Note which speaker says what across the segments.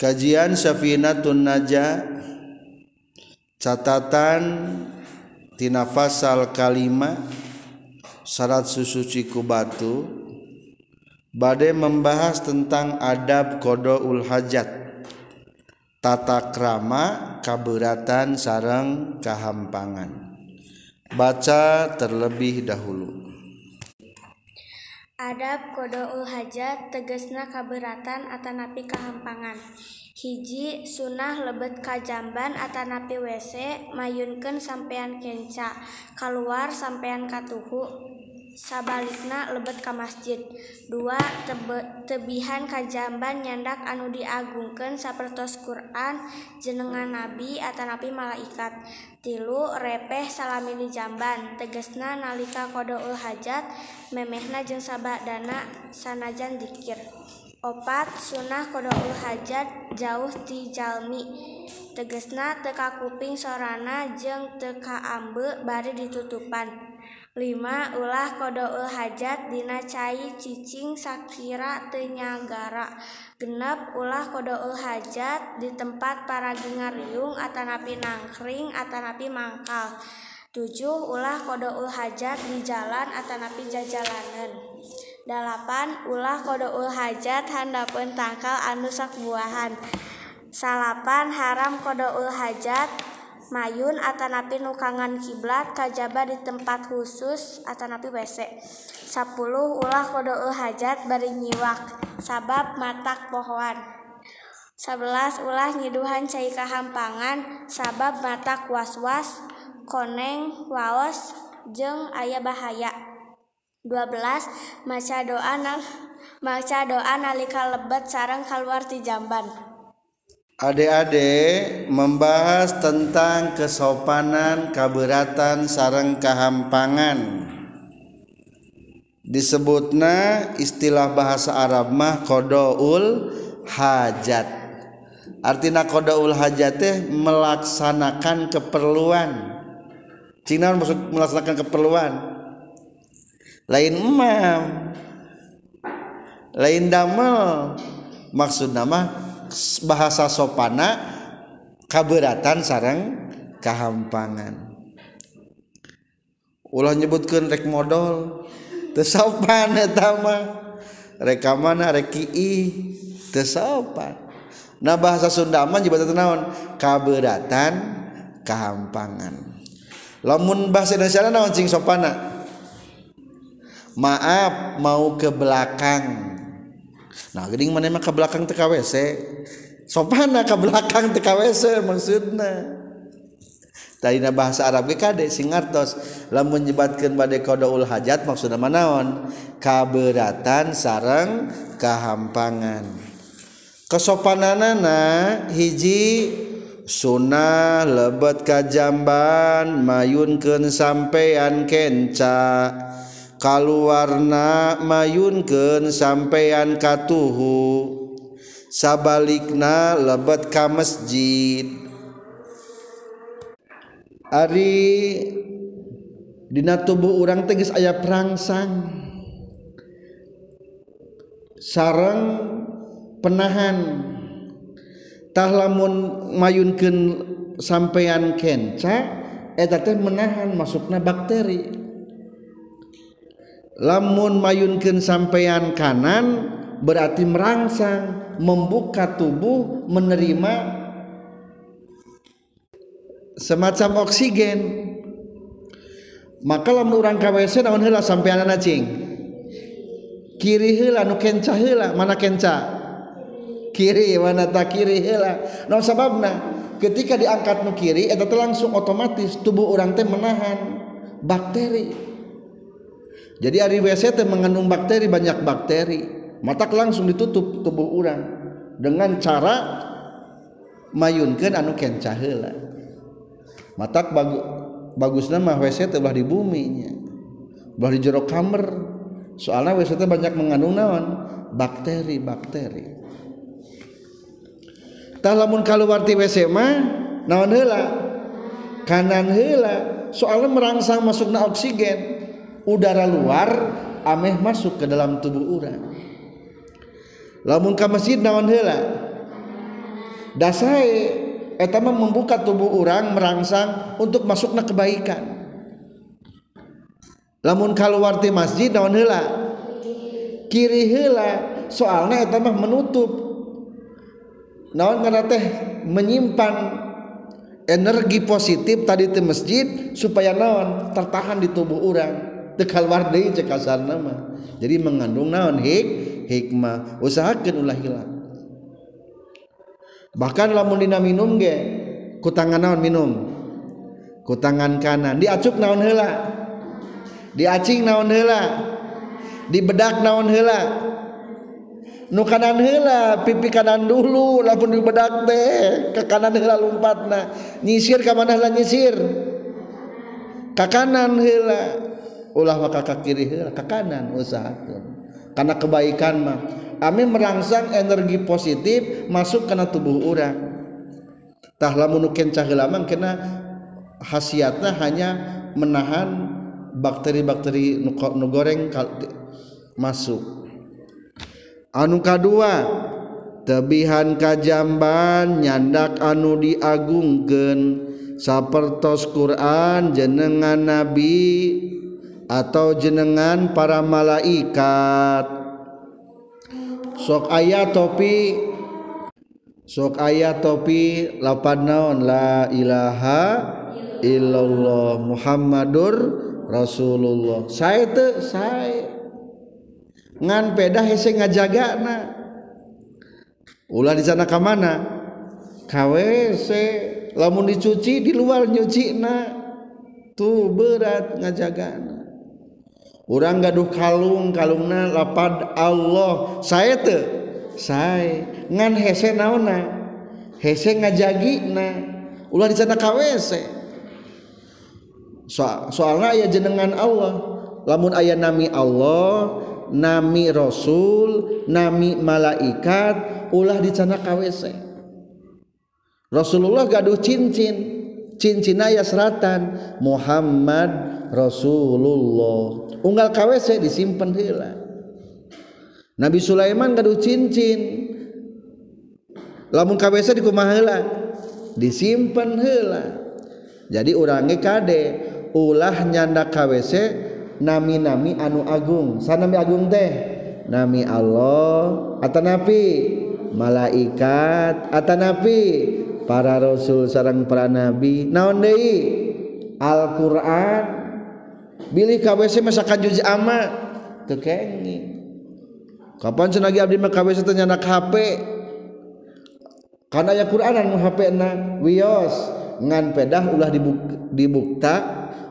Speaker 1: Kajian Syafinatun Naja. Catatan tina fasal kalima. Syarat susuci ku batu. Bade membahas tentang adab kodoul hajat. Tata krama kaberatan sarang kahampangan. Baca terlebih dahulu
Speaker 2: Adab kodoul hajat tegesna kaberatan atanapi kahampangan. Hiji sunnah lebet kajamban atanapi WC mayunkeun sampeyan kenca keluar sampeyan katuhu. sabalikna lebet ka masjid. Dua tebe, tebihan kajamban nyandak anu diagungkan sapertos Quran jenengan nabi atanapi malaikat. Tilu repeh salami di jamban. Tegesna nalika kodoul hajat memehna jeung sabadana sanajan dikir. Opat sunnah kodoul hajat jauh ti jalmi. Tegesna teka kuping sorana jeung teka ambe bari ditutupan. Lima ulah kodoul hajat dina cai cicing sakira tenyagara genep ulah kodoul hajat di tempat para gingariung atanapi nangkring atanapi mangkal. Tujuh ulah kodoul hajat di jalan atanapi jajalanan dalapan ulah kodoul hajat handapun tangkal anu buahan salapan haram kodoul hajat mayun Atanapi nukangan kiblat kajaba di tempat khusus Atanapi WC 10 ulah kode hajat bari nyiwak sabab matak pohoan 11 ulah nyiduhan cai kahampangan sabab matak was-was koneng waos jeng ayah bahaya. 12 maca doa nang maca doa nalika lebet sarang keluar ti jamban.
Speaker 1: Adik-adik membahas tentang kesopanan, kaberatan, sarang kahampangan. Disebutna istilah bahasa Arab mah kodoul hajat. Artinya kodoul hajat teh melaksanakan keperluan. Cina maksud melaksanakan keperluan. Lain emam. Lain damel. Maksud nama bahasa sopana kaberatan sarang kehampangan ulah nyebutkan rek modal tesopan etama rekamana reki tesopan nah bahasa Sundaman juga naon? Kaberatan kehampangan lamun bahasa Indonesia naon sing sopana? Maaf mau ke belakang. nah gering mana ke belakang TKWC sopan ke belakang TKWC maksudnya Tadina bahasa Arab ge kade sing ngartos lamun nyebatkeun bade qadaul hajat maksudna manaon kaberatan sareng kahampangan. Kesopananana hiji sunnah lebet kajamban mayunkeun sampean kenca. kalwarna mayunken sampeyan katuhu. Sabalikna lebet ka masjid. Ari dina tubuh orang teges ayah perangsang. Sarang penahan. Tahlamun mayunken sampeyan kenca eta teh menahan masukna bakteri. lamun mayunkan sampeyan kanan berarti merangsang membuka tubuh menerima semacam oksigen. Maka lamun urang KWC naon heula sampeyan cing kiri heula nu kenca heula mana kenca? Kiri mana tak kiri heula. Naon sababna? Ketika diangkat nu kiri eta langsung otomatis tubuh orang teh menahan bakteri. Jadi ari WC mengandung bakteri banyak bakteri. Mata langsung ditutup tubuh orang dengan cara mayunkeun anu kenca heula matak bagu, bagusna mah WC teh belah di bumi nya. Belah di jero kamar soalnya WC banyak mengandung naon? Bakteri bakteri. Tah lamun kaluar ti WC mah naon heula? Kanan heula. Soalnya merangsang masukna oksigen udara luar ameh masuk ke dalam tubuh orang. Lamun ka masjid naon heula? Dasar membuka tubuh orang merangsang untuk masuknya kebaikan. Namun kalauwarti masjid daun hela kiri hela soalnya tambah menutup. Naon karena teh menyimpan energi positif tadi di masjid supaya naon tertahan di tubuh orang tekalwar deui cek kasarna mah jadi mengandung naon? Hik hikmah. Usahakeun ulah hilang bahkan lamun dina minum ge ku tangan naon minum? Ku tangan kanan. Diacup naon heula? Diacing naon heula? Dibedak naon heula? Nu kanan heula pipi kanan dulu lamun dibedak teh ke kanan heula lompatna nyisir ka mana heula nyisir? Ka kanan heula. Ulah maka ka kiri ka kanan usahakeun. Karena kebaikan mah Amin merangsang energi positif masuk karena tubuh orang tah lamun kencah lamang kena khasiatnya hanya menahan bakteri-bakteri nu goreng masuk. Anu kadua tebihan kajamban nyandak anu diagungkeun sapertos Quran jenengan nabi atau jenengan para malaikat. Sok ayat topi sok ayat topi lapan naon? La ilaha illallah Muhammadur Rasulullah. Saya tuh saya ngan pedah hese ngajaga na ulah di sana kamana KWC lamun dicuci di luar nyuci na tuh berat ngajaga na orang gaduh kalung kalungna lapad Allah. Saya teu? Saya ngan hese naona? Hese ngajagi na ulah di sana kawese. So, soalnya ya jenengan Allah. Lamun ayah nami Allah nami Rasul nami malaikat ulah di sana kawese. Rasulullah gaduh cincin. cincinaya seratan Muhammad Rasulullah. Unggal KWC disimpan heula. Nabi Sulaiman gaduh cincin. Lamun KWC di kumaha heula disimpan heula. Jadi orangnya kade ulah nyanda KWC nami-nami anu agung. Sanami agung teh nami Allah atau nabi malaikat atau nabi para rasul sarang para nabi naon deui? Al-Qur'an. Bilih KWC masa juz ama? Teu kenging kapan cenah abdi mah KWC teh nyandak HP karena ya Quranan nu HP na wios ngan pedah ulah dibuka, dibukta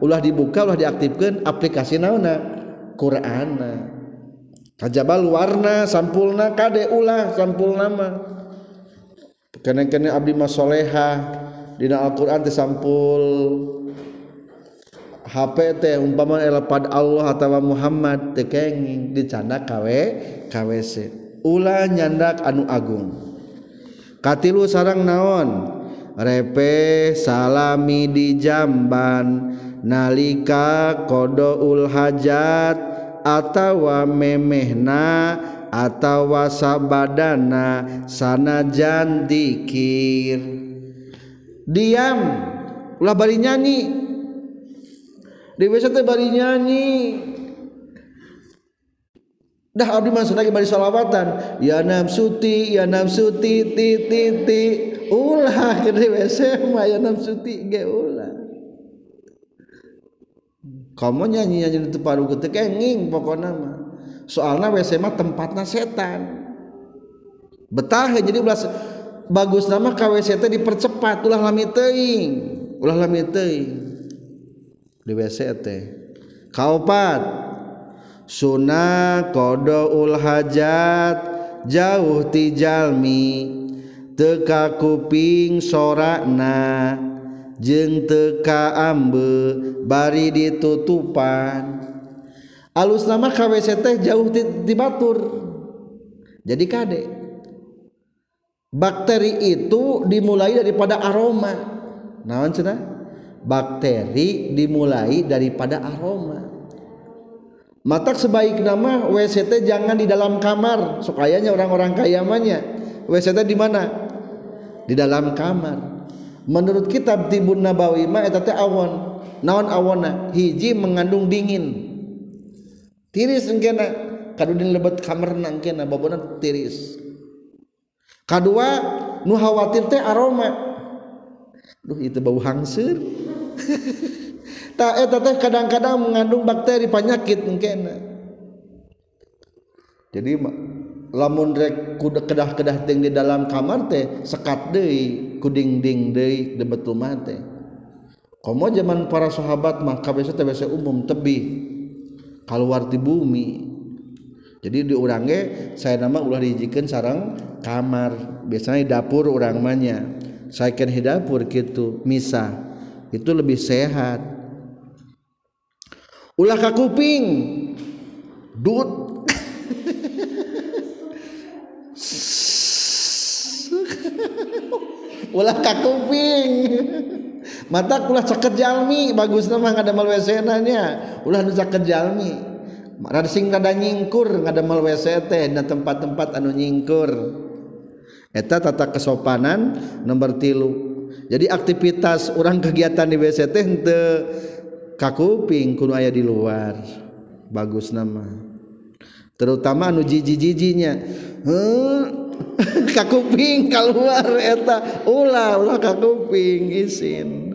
Speaker 1: ulah dibuka ulah diaktifkan aplikasi naona? Qur'ana kajabal warna sampulna kade ulah sampul nama kene-kene abdi masoleha dina Al-Quran sampul. HP teh umpama elapad Allah atau Muhammad teh kenging dicanda kawe KWC ulah nyandak anu agung. Katilu sarang naon? Repe salami di jamban nalika kodo ul hajat atau memehna atawa sabadana sanajan dikir. Diam. Ulah bari nyanyi. Di WC teh bari nyanyi. Dah abdi mah lagi bari salawatan. Ya nafsuti ya nafsuti ti ti ti. Ulah ke di mah ya nafsuti ge ulah. Kamu nyanyi nyanyi di tempat paru teu kenging pokokna mah soalnya WC mah tempatnya setan. Betah ya jadi ulah bagus nama KWC teh dipercepat. Ulah lami teuing. Ulah lami teuing. Di WC teh. Kaopat. Sunah kodoul hajat. Jauh ti jalmi. Teka kuping sorana. Jeng teka ambe. Bari ditutupan. Alus nama KWC teh jauh ti batur. Jadi kade. Bakteri itu dimulai daripada aroma. Naon cenah? Bakteri dimulai daripada aroma. Mata sebaik nama WCT jangan di dalam kamar sukayanya orang-orang kayamanya. WCT di mana? Di dalam kamar. Menurut kitab Tibun Nabawi teh awon. Naon awona hiji mengandung dingin tiris engkena. Kadudin lebet kamarna nangkena babona tiris. Kedua nu khawatir teh aroma. Duh itu bau hangsir tak eta teh kadang-kadang mengandung bakteri penyakit engkena. Jadi lamun rek kedah-kedah ting di dalam kamar teh sekat deui kuding ding deui debetu teh. Komo zaman para sahabat mah kabeh teh umum tebih. keluar di bumi. Jadi di orange saya nama ulah dijikan sarang kamar. Biasanya dapur orang manya saya kan dapur gitu misa. Itu lebih sehat. Ulah ke kuping. Dut. Ulah ke kuping. mata ulah caket jalmi bagus nama nggak ada nya. Ulah nu caket jalmi. Rada sing rada nyingkur nggak ada teh dan tempat-tempat anu nyingkur. Eta tata kesopanan nomor tilu. Jadi aktivitas orang kegiatan di WC teh henteu kakuping kudu aya di luar. Bagus nama. Terutama anu jiji-jijinya. Heuh. kakuping keluar eta ulah ulah kakuping isin.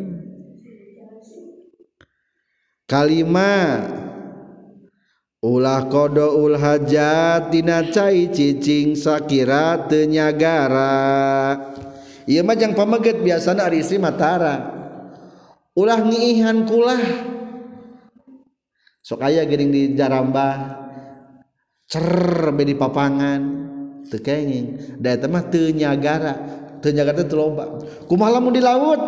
Speaker 1: Kalima ulah kodo ul hajat tina cai cicing sakira tenyagara iya mah jang pameget biasana ari istri matara ulah ngiihan kulah. Sok aya geuning di jarambah. Cer di papangan tekenging da eta mah teu nyagara. Teu nyagara teh loba kumaha lamun di laut?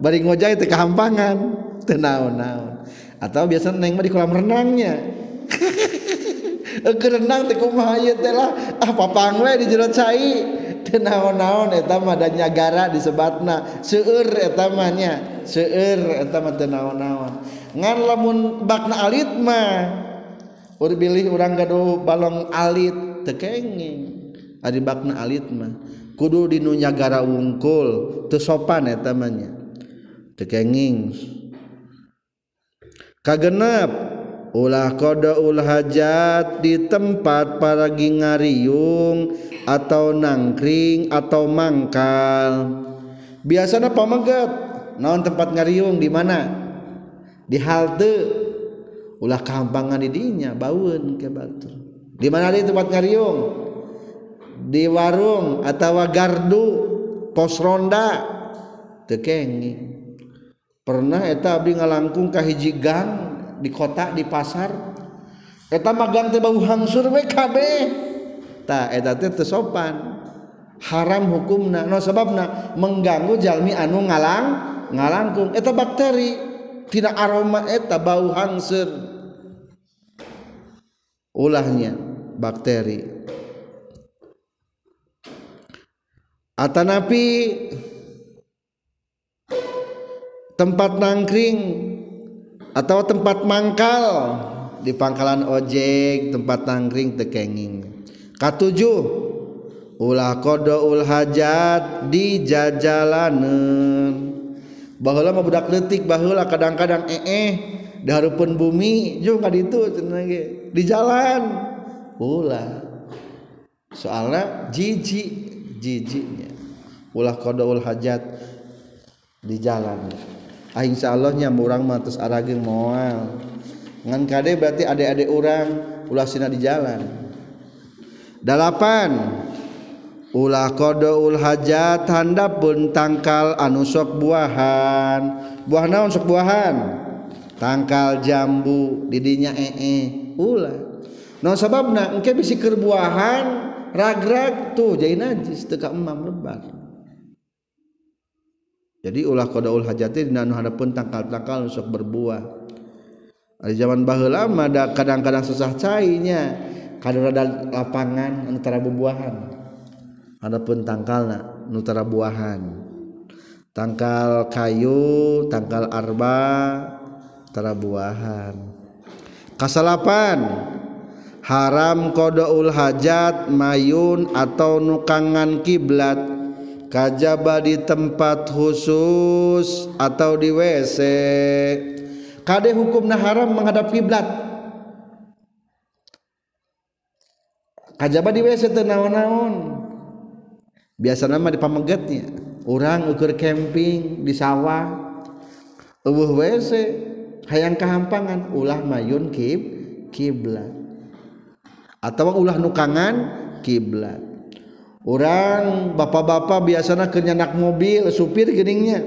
Speaker 1: Bari ngojay teh kahampangan. Teu naon-naon. Atau biasa neng mah di kolam renangnya. Ke renang teh kumaha ieu teh lah? Ah papang we di jero cai. Teu naon-naon eta mah nyagara disebatna seueur eta mah nya. Seueur eta teu naon-naon. Ngan lamun bakna alit mah Ur bilih urang gaduh balong alit. Tekenging ari bakna alit mah. Kudu di nu nyagara wungkul teu sopan eta mah nya. Teu kenging. Kagenep ulah kodo ulah hajat di tempat para gingariung atau nangkring atau mangkal. Biasanya pamegat naon tempat ngariung di mana? Di halte. Ulah kampangan di dinya bauen ke batur di mana di tempat ngariung? di warung atau gardu pos ronda tekengi pernah eta abdi ngalangkung ka hiji gang di kota di pasar. Eta magang teh bau hangsur we kabeh tah eta teh teu sopan. Haram hukumna. No sababna mengganggu jalmi anu ngalang ngalangkung. Eta bakteri tina aroma eta bau hangsur. Ulahnya bakteri. Atanapi tempat nangkring atau tempat mangkal. Di pangkalan ojek tempat nangkring tekenging katujuh ulah kodo ul hajat di jajalanen. Bahula mah budak letik bahula kadang-kadang eh eh daharupun bumi juga itu di jalan. Ulah soalnya jijik jijiknya. Ulah kodoul hajat di jalan. Ah insya Allahnya murang matus arageng moal. Ngan kade berarti adik-adik orang ulah sina di jalan. Delapan ulah kodoul hajat handap pun tangkal anu sok buahan. Buah naon sok buahan? Tangkal jambu didinya ee -e. ulah. No sababna engke bisi kerbuahan ragrag tuh jadi najis teka emam lebar jadi ulah kodaul hajati dina nu hadapun tangkal-tangkal sok berbuah. Ari zaman baheula mah kadang-kadang susah cai nya kadang ada lapangan antara bubuahan. Adapun tangkalna nutara buahan. Tangkal kayu tangkal arba tara buahan. Kasalapan. Haram kodoul hajat mayun atau nukangan kiblat. Kajaba di tempat khusus atau di WC kade hukumna haram menghadap kiblat? Kajaba di WC teu naon-naon? Biasa nama di pamegetnya orang ukur camping di sawah. Eueuh WC hayang kahampangan. Ulah mayun kib kiblat atau ulah nukangan kiblat. Orang bapak-bapak biasanya kenyanak mobil supir geningnya.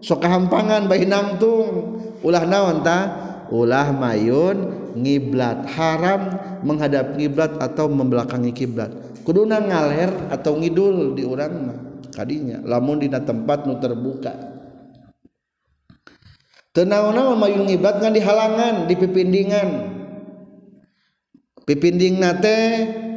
Speaker 1: Soka hampangan bayi namtung. Ulah naon ta? Ulah mayun ngiblat haram menghadap ngiblat atau membelakangi kiblat. Kuduna ngaler atau ngidul di orang mah kadinya. Lamun dina tempat nu terbuka. Tenaun-naun mayun ngiblat ngan di halangan di pipindingan. pipinding nate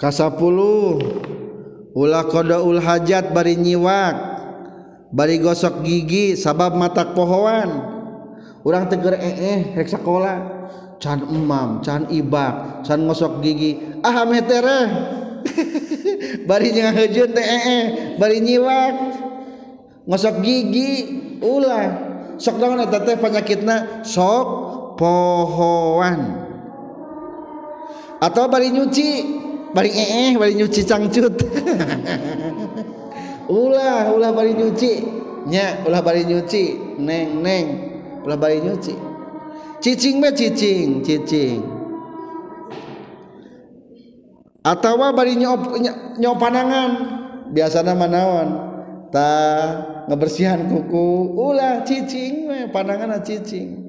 Speaker 1: 10 ulah kodoul hajat bari nyiwak. Bari gosok gigi sabab mata pohoan. Orang teger eh eh rek sekolah can emam can ibak can ngosok gigi. Ah metere bari ngahejun teh eh eh bari nyiwak. Ngosok gigi ulah. Sok naon eta teh penyakitna sok pohoan. Atau bari nyuci. balik eh balik nyuci cangcut. Ulah ulah balik nyuci. Nya ulah balik nyuci. Neng neng ulah balik nyuci. Cicing be cicing cicing. Atau bari nyop nyop panangan biasanya manawan ta ngebersihan kuku. Ulah cicing we panangan cicing.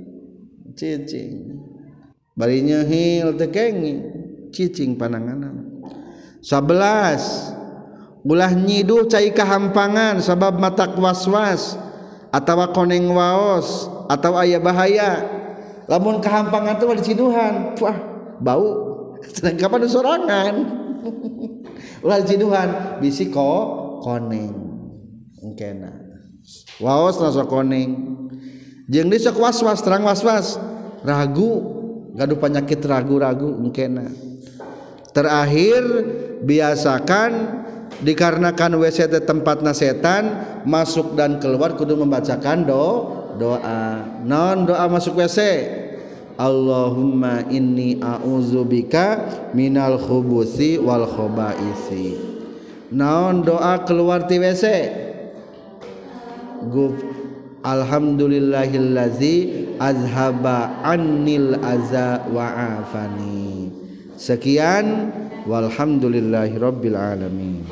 Speaker 1: Cicing. Bari nyehil tekeng cicing panangan 11 ulah nyiduh cai kahampangan sabab matak waswas atau koneng waos atau ayah bahaya. Lamun kahampangan tuh diciduhan. Wah bau. Sedangkan sorangan? Ulah diciduhan. Bisi ko koneng. Engkena. Waos langsung koneng. Jeung disok was-was terang was-was. Ragu. Gaduh penyakit ragu-ragu engkena. Terakhir biasakan dikarenakan WC tempatna setan masuk dan keluar kudu membacakan do doa. Non doa masuk WC Allahumma inni a'udzubika minal khubuthi wal khabaisi non doa keluar ti WC Guf Alhamdulillahillazi azhaba annil aza wa Sekian walhamdulillahi rabbil alamin